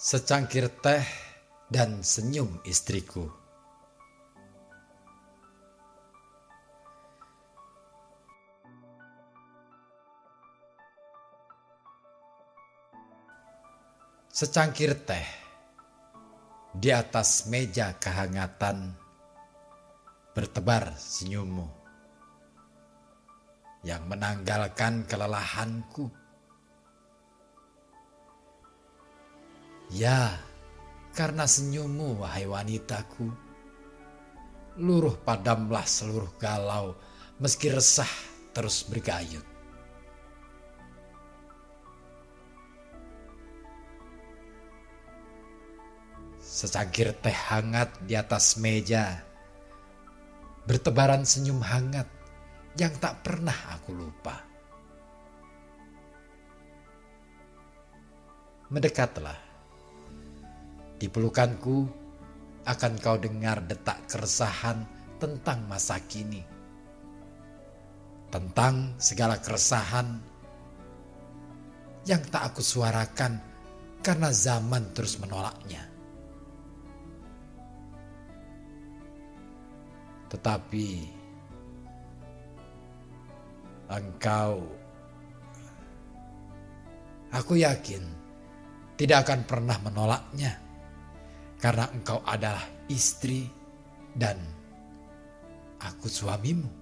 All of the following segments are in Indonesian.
Secangkir teh dan senyum istriku. Secangkir teh di atas meja kehangatan bertebar senyummu yang menanggalkan kelelahanku. Ya, karena senyummu wahai wanitaku. Luruh padamlah seluruh galau meski resah terus bergayut. Secangkir teh hangat di atas meja. Bertebaran senyum hangat yang tak pernah aku lupa. Mendekatlah di pelukanku akan kau dengar detak keresahan tentang masa kini. Tentang segala keresahan yang tak aku suarakan karena zaman terus menolaknya. Tetapi engkau, aku yakin, tidak akan pernah menolaknya karena engkau adalah istri dan aku suamimu.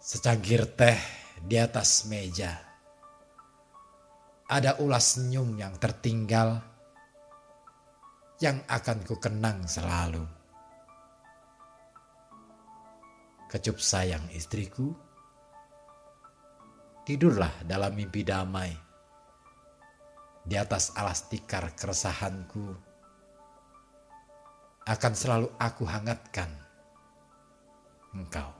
Secangkir teh di atas meja. Ada ulas senyum yang tertinggal yang akan ku kenang selalu. Kecup sayang istriku, tidurlah dalam mimpi damai di atas alas tikar keresahanku akan selalu aku hangatkan engkau.